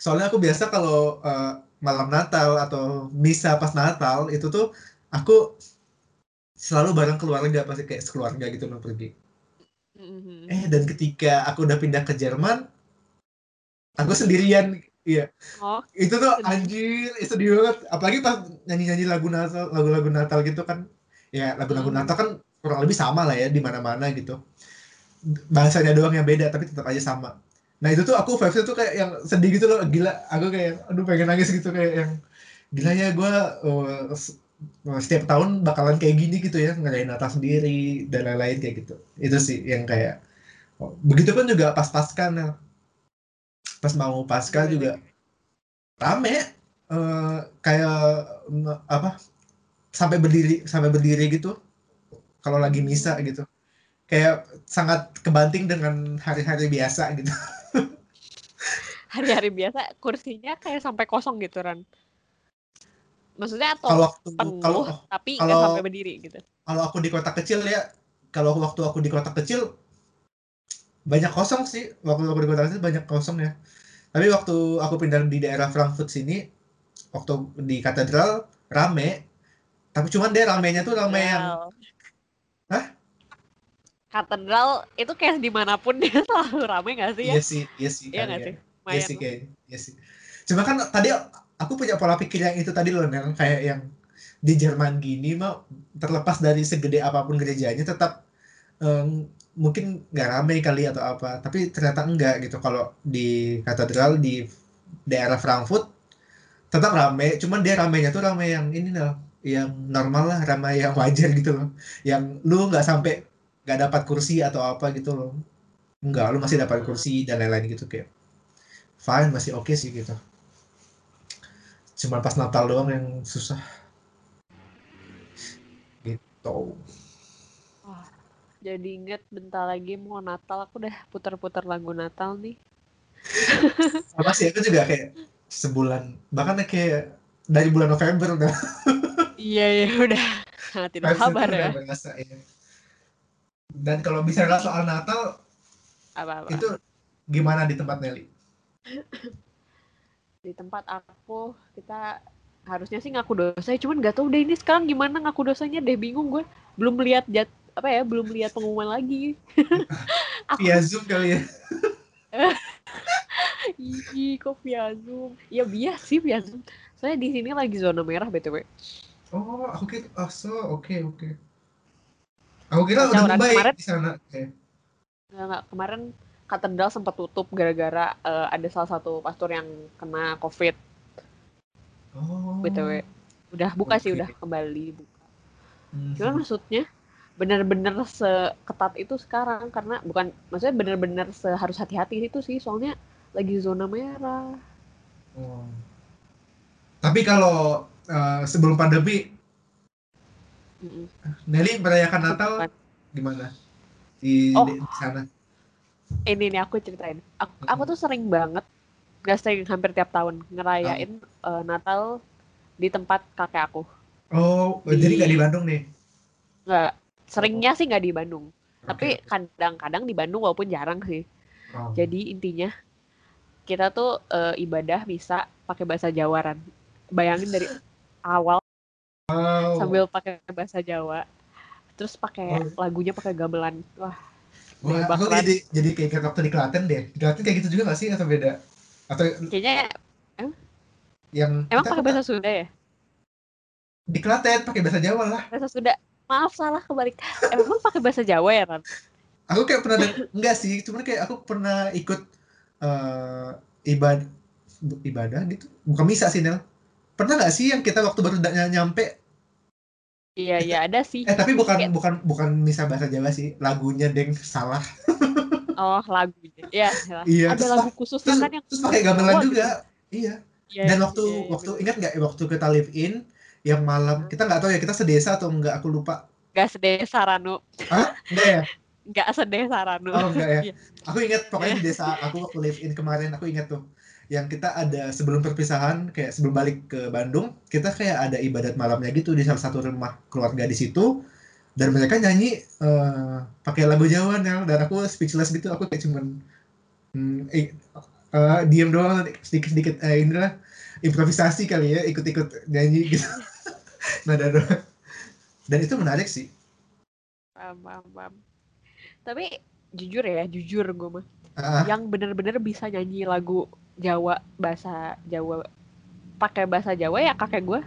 Soalnya aku biasa kalau eh, malam Natal atau misa pas Natal itu tuh aku selalu bareng keluarga pasti kayak sekeluarga gitu loh pergi. Mhm. eh dan ketika aku udah pindah ke Jerman aku sendirian iya. Oh itu tuh Sedih. anjir itu sedih banget. Apalagi pas nyanyi-nyanyi lagu Natal lagu-lagu Natal gitu kan. Ya lagu-lagu Hmm. Natal kan kurang lebih sama lah ya di mana-mana gitu. Bahasanya doang yang beda tapi tetap aja sama. Nah itu tuh aku vibes tuh kayak yang sedih gitu loh. Gila aku kayak aduh pengen nangis gitu. Kayak yang gila ya gue setiap tahun bakalan kayak gini gitu ya ngerayain Natal sendiri dan lain-lain kayak gitu. Itu sih yang kayak oh, begitu pun juga pas pasca Nel. Pas mau pasca juga rame eh, kayak apa sampai berdiri sampai berdiri gitu kalau lagi misa gitu. Kayak sangat kebanting dengan hari-hari biasa gitu. Hari-hari biasa kursinya kayak sampai kosong gitu Ran. Maksudnya atau kalau waktu penuh kalau tapi nggak sampai berdiri gitu. kalau aku di kota kecil ya kalau waktu aku di kota kecil banyak kosong sih waktu aku di kota kecil banyak kosong ya tapi waktu aku pindah di daerah Frankfurt sini waktu di katedral rame tapi cuman dia ramenya tuh rame yang Katedral. Hah? Katedral itu kayak di mana pun dia selalu rame gak sih ya? iya sih iya sih Iya ya. sih? Iya sih kayak iya sih. Cuma kan tadi aku punya pola pikir yang itu tadi loh Nel, kayak yang di Jerman gini mah terlepas dari segede apa pun gerejanya tetap em, mungkin nggak ramai kali atau apa, tapi ternyata enggak gitu. Kalau di katedral di daerah Frankfurt tetap ramai, cuman dia ramainya tuh ramai yang ini Nel, yang normal lah, ramai yang wajar gitu loh. Yang lu nggak sampai nggak dapat kursi atau apa gitu loh. Enggak, lu masih dapat kursi dan lain-lain gitu kayak fine masih oke sih gitu cuma pas Natal doang yang susah gitu jadi inget bentar lagi mau Natal aku udah putar-putar lagu Natal nih. sama sih aku juga kayak sebulan bahkan kayak dari bulan November udah Iya ya udah sangat tidak udah ya. berasa, ya. dan kalau bicara soal Natal Apa-apa. itu gimana di tempat Nelly Di tempat aku kita harusnya sih ngaku dosa, cuman nggak tahu deh ini sekarang gimana ngaku dosanya deh bingung gue. Belum lihat jat apa ya, belum lihat pengumuman lagi. aku via Zoom kali ya Ih, kok via Zoom? Ya biasa sih via Zoom. Saya di sini lagi zona merah BTW. oh aku kira oh so oke oke aku kira udah membaik Kemarin- di sana Oke. Nggak, nggak. Kemarin katedral sempat tutup gara-gara eh, ada salah satu pastor yang kena COVID oh BTW. Udah buka sih, Oke. udah kembali buka. Mhm. Cuman maksudnya bener-bener seketat itu sekarang karena bukan maksudnya bener-bener seharus hati-hati itu sih soalnya lagi zona merah. Oh. Tapi kalau eh, sebelum pandemi, Mm-mm. Nelly merayakan Natal gimana di, Oh. di- sana? Ini nih aku ceritain. Aku, aku tuh sering banget, gak sering hampir tiap tahun ngerayain eh, Natal di tempat kakek aku. Oh, Di- jadi nggak di Bandung nih? Nggak, seringnya sih nggak di Bandung. Tapi kadang-kadang di Bandung walaupun jarang sih. Oh. Jadi intinya kita tuh eh, ibadah bisa pakai bahasa Jawaran. Bayangin dari awal Wow. sambil pakai bahasa Jawa. Terus pakai Oh. lagunya pakai gamelan. Wah, Wah, aku jadi jadi kayak kayak waktu di Klaten deh. Di Klaten kayak gitu juga gak sih atau beda? Atau kayaknya yang emang pakai bahasa Sunda ya? di Klaten pakai bahasa Jawa lah. Bahasa Sunda. Maaf salah kebalik. Emang pakai bahasa Jawa ya, Ran? Aku kayak pernah enggak sih, cuman kayak aku pernah ikut eh ibadah ibadah gitu. Bukan misa sih, Nel. Pernah nggak sih yang kita waktu baru nyampe Iya, iya ada sih. eh tapi bukan Kayak- bukan bukan misa bahasa Jawa sih, lagunya deng salah. Oh, lagunya. Iya, salah. Iya, ada lagu khusus Terus, kan yang terus pakai gamelan juga. Iya. gitu. Iya, Dan iya, waktu iya, iya, waktu ingat nggak waktu kita live in yang malam kita nggak tahu ya kita sedesa atau enggak aku lupa. Gak sedesa Ranu. Hah? Enggak ya? Gak sedesa Ranu. Oh enggak ya. Iya. Aku ingat pokoknya di desa aku waktu live in kemarin aku ingat tuh yang kita ada sebelum perpisahan kayak sebelum balik ke Bandung kita kayak ada ibadat malamnya gitu di salah satu rumah keluarga di situ dan mereka nyanyi eh, pakai lagu Jawa Nel dan aku speechless gitu aku kayak cuman hmm, eh, eh, diem doang sedikit sedikit eh, inilah improvisasi kali ya ikut-ikut nyanyi gitu nada doang dan itu menarik sih Paham, paham, paham. Tapi jujur ya, jujur gue mah. Ah, Yang bener-bener bisa nyanyi lagu Jawa, bahasa Jawa, pakai bahasa Jawa ya kakek gue.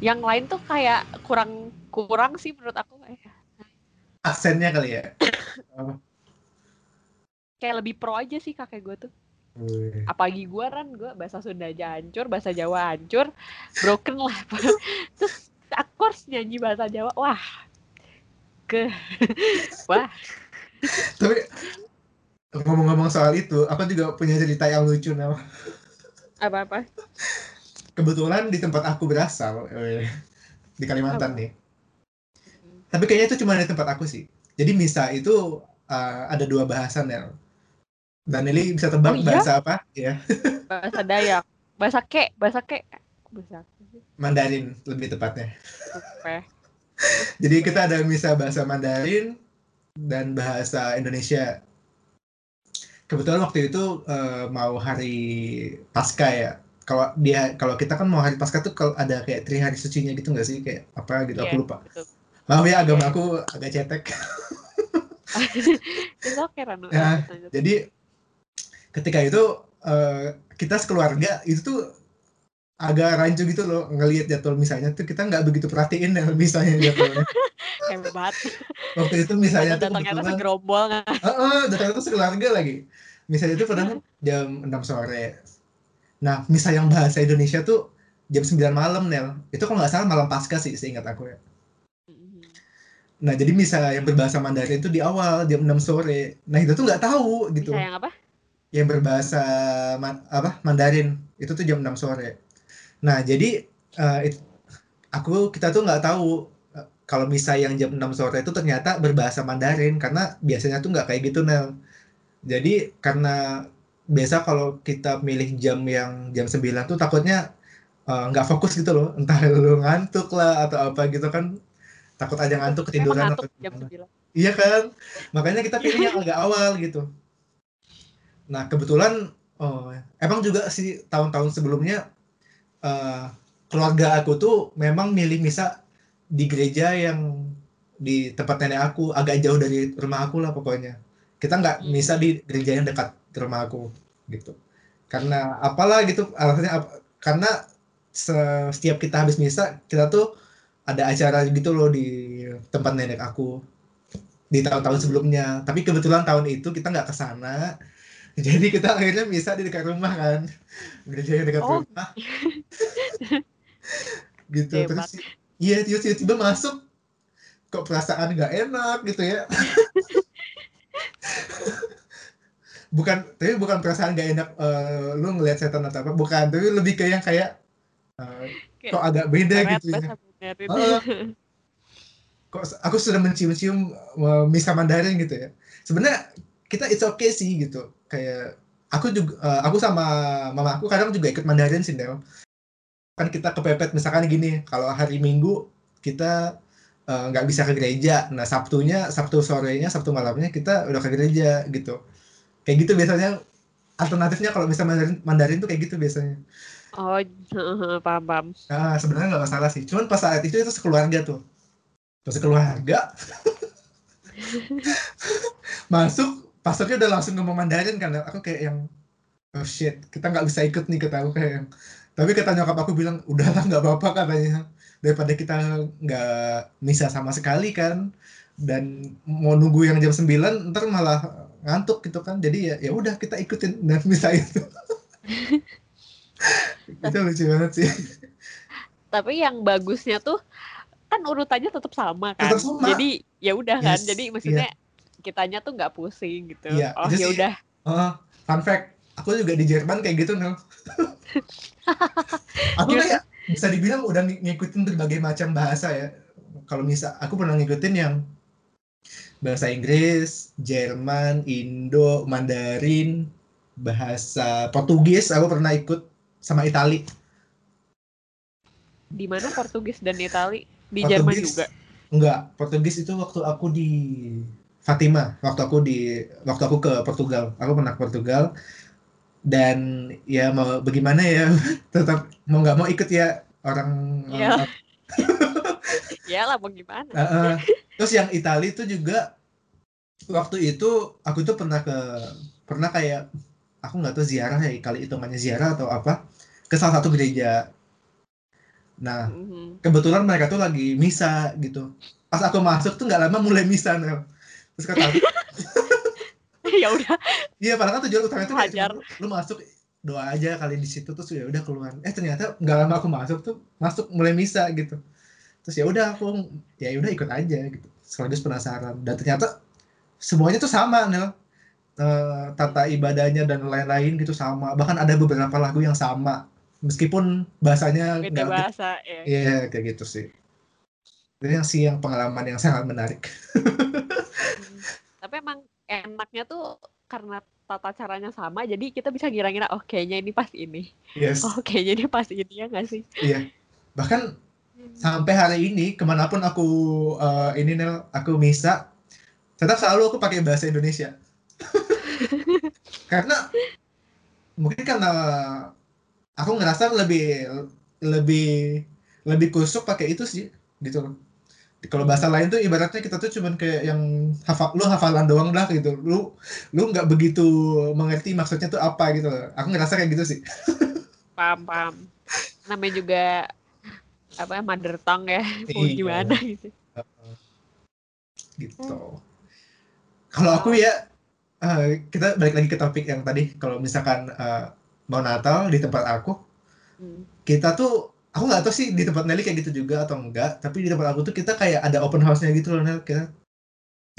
Yang lain tuh kayak kurang kurang sih menurut aku. Aksennya kali ya Kayak lebih pro aja sih kakek gue tuh. Apalagi gue kan, gue bahasa Sunda aja hancur, bahasa Jawa hancur, broken lah. Terus aku harus nyanyi bahasa Jawa, wah. Ke, wah. Tapi ngomong-ngomong soal itu, aku juga punya cerita yang lucu nama. Apa-apa? Kebetulan di tempat aku berasal, eh, di Kalimantan Apa? nih. Tapi kayaknya itu cuma di tempat aku sih. Jadi misa itu eh, ada dua bahasan ya. Dan Nelly bisa tebak Oh, iya? bahasa apa? Ya, Bahasa Dayak, bahasa Ke, bahasa Ke. Bahasa Mandarin lebih tepatnya. apa? Jadi kita ada misa bahasa Mandarin dan bahasa Indonesia. Kebetulan waktu itu eh, mau hari Pasca ya. Kalau dia kalau kita kan mau hari Pasca tuh kalau ada kayak tri hari sucinya gitu nggak sih kayak apa gitu Iya, aku lupa. betul. Maaf ya agama Iya. aku agak cetek. Ranu. Ya. Jadi ketika itu eh, kita sekeluarga itu tuh agak rancu gitu loh ngelihat jadwal misalnya tuh kita nggak begitu perhatiin ya misalnya jadwalnya. Hebat. Waktu itu misalnya tuh Datangnya tuh segerombol nggak? Heeh, datang itu sekeluarga lagi. Misalnya itu pernah jam 6 sore. Nah, misal yang bahasa Indonesia tuh jam 9 malam, Nel. Itu kalau nggak salah malam pasca sih, seingat aku ya. Mhm. Nah, jadi misal yang berbahasa Mandarin itu di awal, jam 6 sore. Nah, itu tuh nggak tahu gitu. Bisa yang apa? Yang berbahasa Ma- apa Mandarin, itu tuh jam 6 sore. Nah, jadi eh, it- aku, kita tuh nggak tahu eh, kalau misal yang jam 6 sore itu ternyata berbahasa Mandarin, karena biasanya tuh nggak kayak gitu, Nel. Jadi karena biasa kalau kita milih jam yang jam 9 tuh takutnya eh, nggak fokus gitu loh. Entah lu ngantuk lah atau apa gitu kan. Takut aja ngantuk ketiduran atau jam gimana. 9. Iya kan? Makanya kita pilih yang agak awal gitu. Nah, kebetulan oh, emang juga sih tahun-tahun sebelumnya eh, keluarga aku tuh memang milih misa di gereja yang di tempat nenek aku agak jauh dari rumah aku lah pokoknya. Kita nggak Hmm. misa di gereja yang dekat ke rumah aku gitu. Karena apalah gitu alasannya ap- karena se- setiap kita habis misa kita tuh ada acara gitu loh di tempat nenek aku di tahun-tahun sebelumnya. Tapi kebetulan tahun itu kita nggak ke sana. Jadi kita akhirnya misa di dekat rumah kan. Gereja yang dekat Oh. rumah. gitu Hebat. terus iya tiba-tiba masuk kok perasaan nggak enak gitu ya. bukan tapi bukan perasaan nggak enak eh, lu ngelihat setan atau apa bukan tapi lebih ke yang kayak eh, Kayak kok agak beda gitu ya kok aku sudah mencium-cium uh, misa Mandarin gitu ya. Sebenarnya kita it's okay sih gitu. Kayak aku juga uh, aku sama mama aku kadang juga ikut Mandarin sih Del. Kan kita kepepet misalkan gini, kalau hari Minggu kita eh, nggak bisa ke gereja. Nah Sabtunya, Sabtu sorenya, Sabtu malamnya kita udah ke gereja gitu. Kayak gitu biasanya alternatifnya kalau bisa Mandarin, Mandarin tuh kayak gitu biasanya. Oh, paham paham. Nah, sebenarnya nggak masalah sih. Cuman pas saat itu itu sekeluarga tuh. Pas sekeluarga masuk pastornya udah langsung ngomong Mandarin kan. Aku kayak yang oh shit, kita nggak bisa ikut nih kata aku kayak yang. Tapi kata nyokap aku bilang, udahlah nggak apa-apa katanya. Daripada kita nggak bisa sama sekali kan. Dan mau nunggu yang jam 9 ntar malah ngantuk gitu kan. Jadi ya ya udah kita ikutin dan bisa itu. itu lucu banget sih. Tapi yang bagusnya tuh kan urutannya tetap sama kan. Tetap sama. Jadi ya udah kan. Yes, Jadi maksudnya kitanya tuh nggak pusing gitu. Iya, oh ya udah. Oh, fun fact, aku juga di Jerman kayak gitu, Nel. aku kayak bisa dibilang udah ng- ngikutin berbagai macam bahasa ya. Kalau misal aku pernah ngikutin yang bahasa Inggris, Jerman, Indo, Mandarin, bahasa Portugis, aku pernah ikut sama Itali. Di mana Portugis dan Itali? Di Jerman Portugis- juga. Enggak, Portugis itu waktu aku di Fatima, waktu aku di waktu aku ke Portugal. Aku pernah ke Portugal dan ya mau bagaimana ya tetap mau nggak mau ikut ya orang Iya. Ya lah mau gimana? Uh, uh. terus yang Itali itu juga waktu itu aku tuh pernah ke pernah kayak aku nggak tahu ziarah ya kali hitungannya ziarah atau apa ke salah satu gereja. Nah Mhm. kebetulan mereka tuh lagi misa gitu. Pas aku masuk tuh nggak lama mulai misa Nel. Terus kata ya udah. iya padahal kan tujuan utama itu Hajar. lu masuk doa aja kali di situ terus ya udah keluar. Eh ternyata nggak lama aku masuk tuh masuk mulai misa gitu. Terus ya udah aku ya udah ikut aja gitu. Sekaligus penasaran dan ternyata semuanya tuh sama Nel. Eh, tata ibadahnya dan lain-lain gitu sama. Bahkan ada beberapa lagu yang sama meskipun bahasanya Beda nggak bahasa ya. Iya kayak gitu sih. Itu yang sih yang pengalaman yang sangat menarik. Hmm. Tapi emang enaknya tuh karena tata caranya sama, jadi kita bisa ngira-ngira, oh kayaknya ini pas ini. Yes, Oh kayaknya ini pas ini ya nggak sih? iya. Bahkan sampai hari ini ke mana pun aku eh, ini Nel, aku misa, tetap selalu aku pakai bahasa Indonesia. karena mungkin karena aku ngerasa lebih lebih lebih kusuk pakai itu sih gitu loh. Kalau bahasa lain tuh ibaratnya kita tuh cuman kayak yang hafal lu hafalan doang lah gitu. Lu lu nggak begitu mengerti maksudnya tuh apa gitu loh. Aku ngerasa kayak gitu sih. Paham, paham. Namanya juga apa ya, mother tongue ya, mau Iya. gimana gitu. gitu. Kalau aku ya eh, kita balik lagi ke topik yang tadi. Kalau misalkan eh, mau Natal di tempat aku, Hmm. kita tuh aku nggak tahu sih di tempat Nelly kayak gitu juga atau enggak. Tapi di tempat aku tuh kita kayak ada open house-nya gitu loh Nel. Kita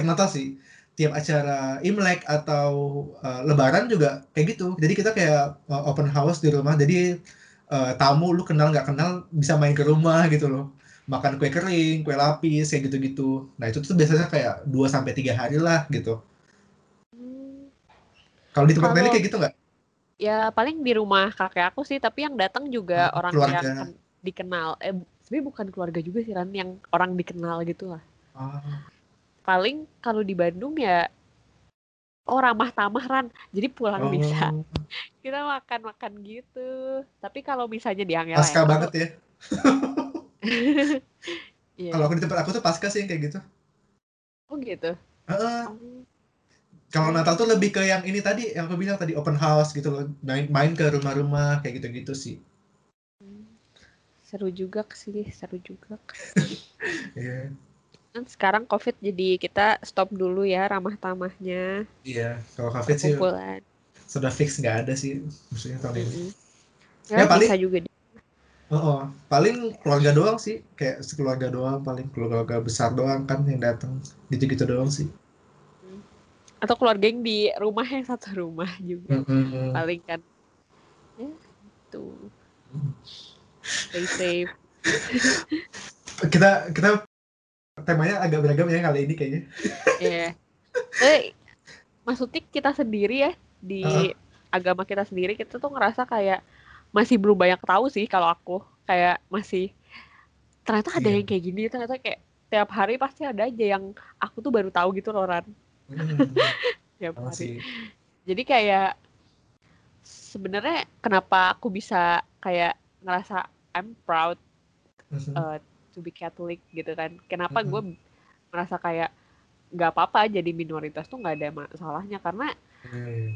Natal sih. Tiap acara Imlek atau eh, Lebaran juga kayak gitu. Jadi kita kayak eh, open house di rumah. Jadi eh, tamu lu kenal nggak kenal bisa main ke rumah gitu loh. Makan kue kering, kue lapis kayak gitu-gitu. Nah, itu tuh biasanya kayak 2 sampai 3 hari lah gitu. Kalau di tempat Nelly kayak gitu nggak? Ya paling di rumah kakek aku sih, tapi yang datang juga Oh, orang keluarga. yang dikenal. Eh, sebenarnya bukan keluarga juga sih, Ran, yang orang dikenal gitu lah. Ah, Paling kalau di Bandung ya oh ramah tamah Ran. Jadi pulang bisa oh, kita makan-makan gitu. Tapi kalau misalnya di Angela pasca banget ya. Iya. Kalau aku di tempat aku tuh pasca sih yang kayak gitu. Oh gitu. Heeh. Oh, Kalau Natal tuh lebih ke yang ini tadi yang aku bilang tadi open house gitu loh. Main main ke rumah-rumah kayak gitu-gitu sih. Seru juga sih, seru juga. Iya. Kan sekarang COVID jadi kita stop dulu ya ramah tamahnya, Iya, kalau kafe sih sudah fix nggak ada sih maksudnya tahun ini. Mm-mm. Ya, Ya, paling- juga di- Oh, oh. paling keluarga doang sih, kayak sekeluarga doang, paling keluarga besar doang kan yang datang, gitu-gitu doang sih. Atau keluarga yang di rumah yang satu rumah juga Mm-mm. paling kan. Ya, tuh. Stay safe. Kita kita temanya agak beragam ya kali ini kayaknya. Iya. Eh, maksudnya kita sendiri ya di Heeh. agama kita sendiri kita tuh ngerasa kayak masih belum banyak tahu sih kalau aku kayak masih ternyata ada Iya. yang kayak gini ternyata kayak tiap hari pasti ada aja yang aku tuh baru tahu gitu loh Ran Hmm, hari sih. jadi kayak sebenarnya kenapa aku bisa kayak ngerasa I'm proud Mhm. uh, to be Catholic gitu kan kenapa Mhm. gue merasa kayak nggak apa-apa jadi minoritas tuh nggak ada masalahnya karena Hmm,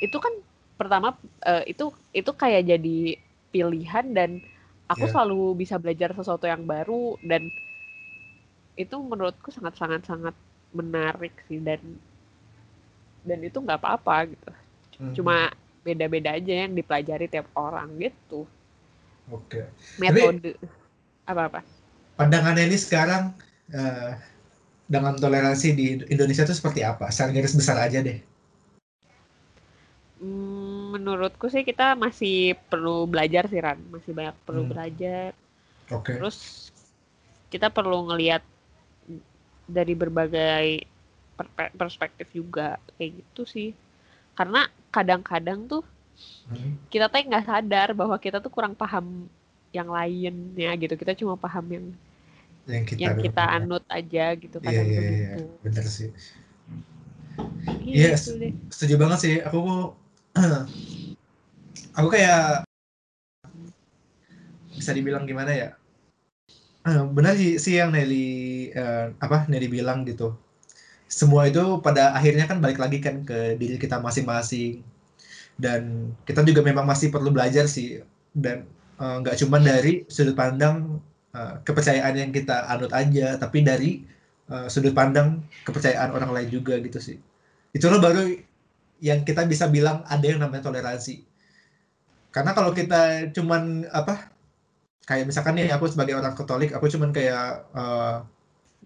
itu kan pertama uh, itu itu kayak jadi pilihan dan aku Iya. selalu bisa belajar sesuatu yang baru dan itu menurutku sangat sangat sangat menarik sih dan dan itu nggak apa-apa gitu mhm. cuma beda-beda aja yang dipelajari tiap orang gitu Oke. metode apa-apa Pandangan Nelly sekarang eh, dengan toleransi di Indonesia itu seperti apa? Secara garis besar aja deh. Hmm, menurutku sih kita masih perlu belajar sih Ran masih banyak perlu Hmm. belajar Oke. terus kita perlu ngelihat dari berbagai perspektif juga kayak gitu sih karena kadang-kadang tuh Hmm, kita tuh nggak sadar bahwa kita tuh kurang paham yang lainnya gitu kita cuma paham yang Yang kita yang kita dulu- anut aja gitu Iya, kadang iya, tuh iya. gitu Bener sih. Gitu Yes. deh. Setuju banget sih. Aku aku kayak bisa dibilang gimana ya? Eh, Benar sih, sih yang Nelly eh, apa Nelly bilang gitu. Semua itu pada akhirnya kan balik lagi kan ke diri kita masing-masing. Dan kita juga memang masih perlu belajar sih. Dan eh, nggak cuma dari sudut pandang eh, kepercayaan yang kita anut aja, tapi dari eh, sudut pandang kepercayaan orang lain juga gitu sih. Itulah baru yang kita bisa bilang ada yang namanya toleransi. Karena kalau kita cuman apa kayak misalkan nih aku sebagai orang Katolik, aku cuman kayak eh,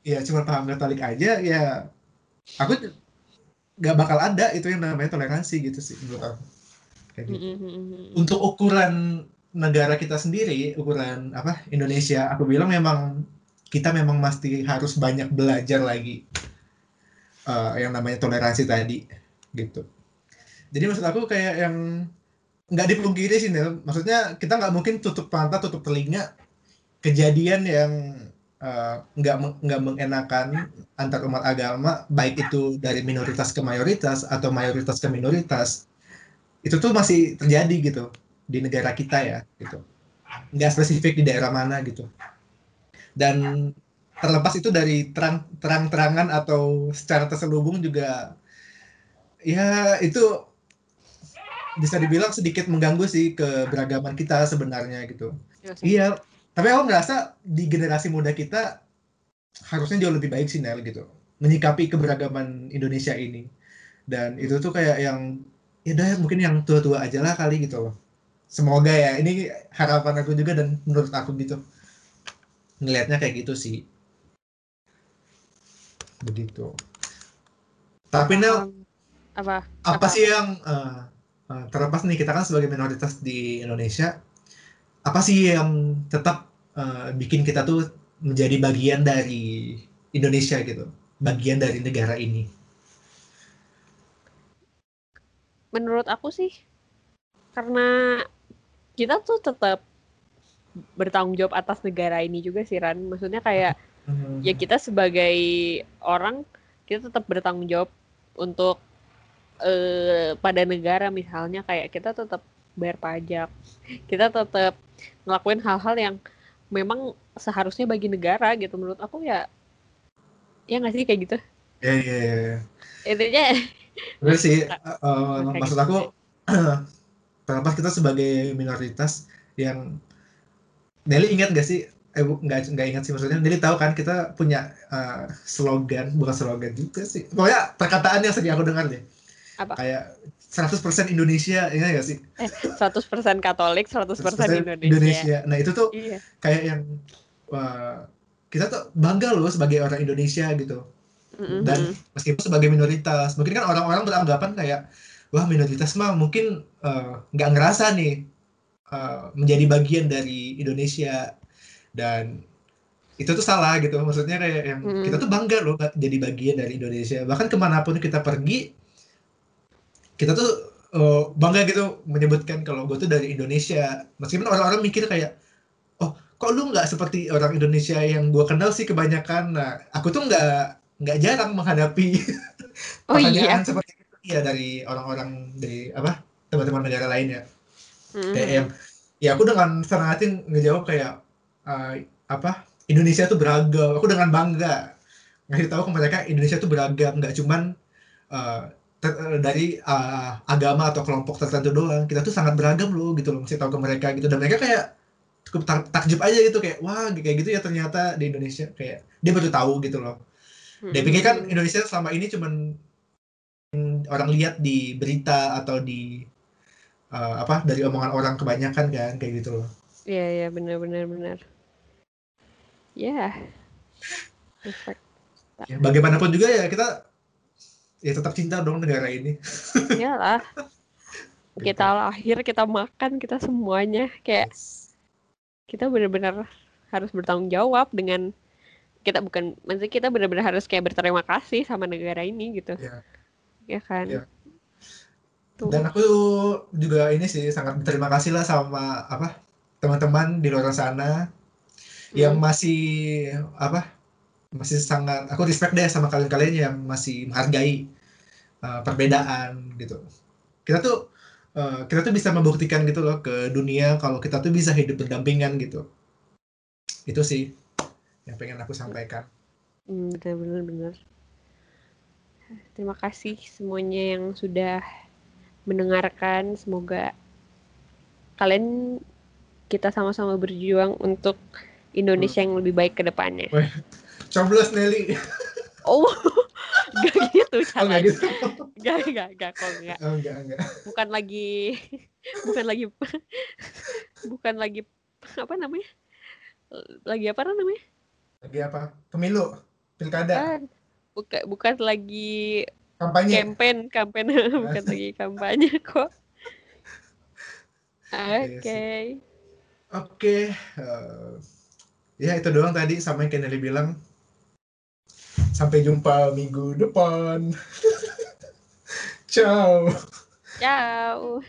ya cuman paham Katolik aja ya aku nggak bakal ada itu yang namanya toleransi gitu sih menurut aku. Kayak gitu. Mm, mm, mm, mm. Untuk ukuran negara kita sendiri, ukuran apa Indonesia, aku bilang memang kita memang mesti harus banyak belajar lagi eh, yang namanya toleransi tadi gitu. Jadi maksud aku kayak yang nggak dipungkiri sih Nel. Maksudnya kita nggak mungkin tutup mata, tutup telinga kejadian yang eh, nggak meng- nggak mengenakan antar umat agama, baik itu dari minoritas ke mayoritas atau mayoritas ke minoritas, itu tuh masih terjadi gitu di negara kita ya gitu. Nggak spesifik di daerah mana gitu. Dan terlepas itu dari terang terang-terangan atau secara terselubung juga ya itu bisa dibilang sedikit mengganggu sih keberagaman kita sebenarnya gitu. Ya sih. Iya, tapi aku ngerasa di generasi muda kita harusnya jauh lebih baik sih Nel gitu. Menyikapi keberagaman Indonesia ini. Dan itu tuh kayak yang ya udah mungkin yang tua-tua aja lah kali gitu loh. Semoga ya, ini harapan aku juga dan menurut aku gitu. Ngelihatnya kayak gitu sih. Begitu. Tapi Nel, apa apa Apa? sih yang eh, terlepas nih kita kan sebagai minoritas di Indonesia apa sih yang tetap eh, bikin kita tuh menjadi bagian dari Indonesia gitu? Bagian dari negara ini? Menurut aku sih karena kita tuh tetap bertanggung jawab atas negara ini juga sih Ran. Maksudnya kayak ya kita sebagai orang kita tetap bertanggung jawab untuk eh, pada negara misalnya kayak kita tetap bayar pajak. Kita tetap ngelakuin hal-hal yang memang seharusnya bagi negara gitu. Menurut aku ya ya nggak sih kayak gitu? Ya ya ya intinya benar sih. Kayak maksud gitu aku terlepas kita sebagai minoritas yang Nelly ingat gak sih? Eh nggak nggak ingat sih maksudnya. Nelly tahu kan kita punya eh, slogan bukan slogan juga sih. Pokoknya perkataan yang sering aku dengar deh Apa? kayak 100% Indonesia ingat gak sih? 100% Katolik 100% 100% Indonesia, nah itu tuh iya. kayak yang wah, kita tuh bangga loh sebagai orang Indonesia gitu. Mm-mm. dan meskipun sebagai minoritas mungkin kan orang-orang beranggapan kayak wah minoritas mah mungkin eh, nggak ngerasa nih eh, menjadi bagian dari Indonesia. Dan itu tuh salah gitu. Maksudnya kayak yang Mm. kita tuh bangga loh jadi bagian dari Indonesia. Bahkan ke mana pun kita pergi kita tuh eh, bangga gitu menyebutkan kalau gue tuh dari Indonesia. Meskipun orang-orang mikir kayak oh kok lu nggak seperti orang Indonesia yang gue kenal sih kebanyakan? Nah aku tuh nggak nggak jarang menghadapi Oh iya. pertanyaan seperti itu. Ya dari orang-orang dari apa teman-teman negara lain ya Mhm. kayak yang ya aku dengan senang hati ngejawab kayak eh, apa Indonesia tuh beragam. Aku dengan bangga ngasih tahu ke mereka Indonesia tuh beragam. Nggak cuman eh, dari eh, agama atau kelompok tertentu doang kita tuh sangat beragam loh gitu loh ngasih tahu ke mereka gitu dan mereka kayak cukup tak- takjub aja gitu kayak wah kayak gitu ya ternyata di Indonesia kayak dia baru tahu gitu loh dia pikir kan. Indonesia selama ini cuman mm, orang lihat di berita atau di eh, apa dari omongan orang kebanyakan kan kayak gitu loh Iya, iya, benar benar benar. Ya. Perfect. ya, bagaimanapun juga ya kita ya tetap cinta dong negara ini Iyalah. Kita lahir, kita makan, kita semuanya kayak kita benar-benar harus bertanggung jawab dengan kita bukan maksudnya kita benar-benar harus kayak berterima kasih sama negara ini gitu. Ya. Ya kan? Ya. Tuh. dan aku juga ini sih sangat berterima kasih lah sama apa teman-teman di luar sana yang Hmm. masih apa masih sangat aku respect deh sama kalian-kalian yang masih menghargai uh, perbedaan gitu kita tuh uh, kita tuh bisa membuktikan gitu loh ke dunia kalau kita tuh bisa hidup berdampingan gitu itu sih yang pengen aku sampaikan Hmm, benar benar benar. Terima kasih semuanya yang sudah mendengarkan. Semoga kalian kita sama-sama berjuang untuk Indonesia yang lebih baik ke depannya. Coblos Nelly Oh, gak gitu oh caranya. nggak gitu Gak, gak, gak, kok enggak. oh enggak enggak Bukan lagi, bukan lagi, bukan lagi, apa namanya? Lagi apa namanya? lagi apa pemilu pilkada Bukan, bukan, bukan lagi kampanye campaign, campaign, bukan lagi kampanye kok. Iya Oke. Oke, eh, ya itu doang tadi sama yang Kenelly bilang. Sampai jumpa minggu depan. Ciao. Ciao.